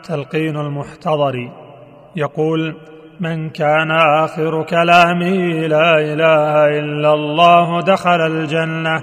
تلقين المحتضر. يقول من كان آخر كلامه لا إله إلا الله دخل الجنة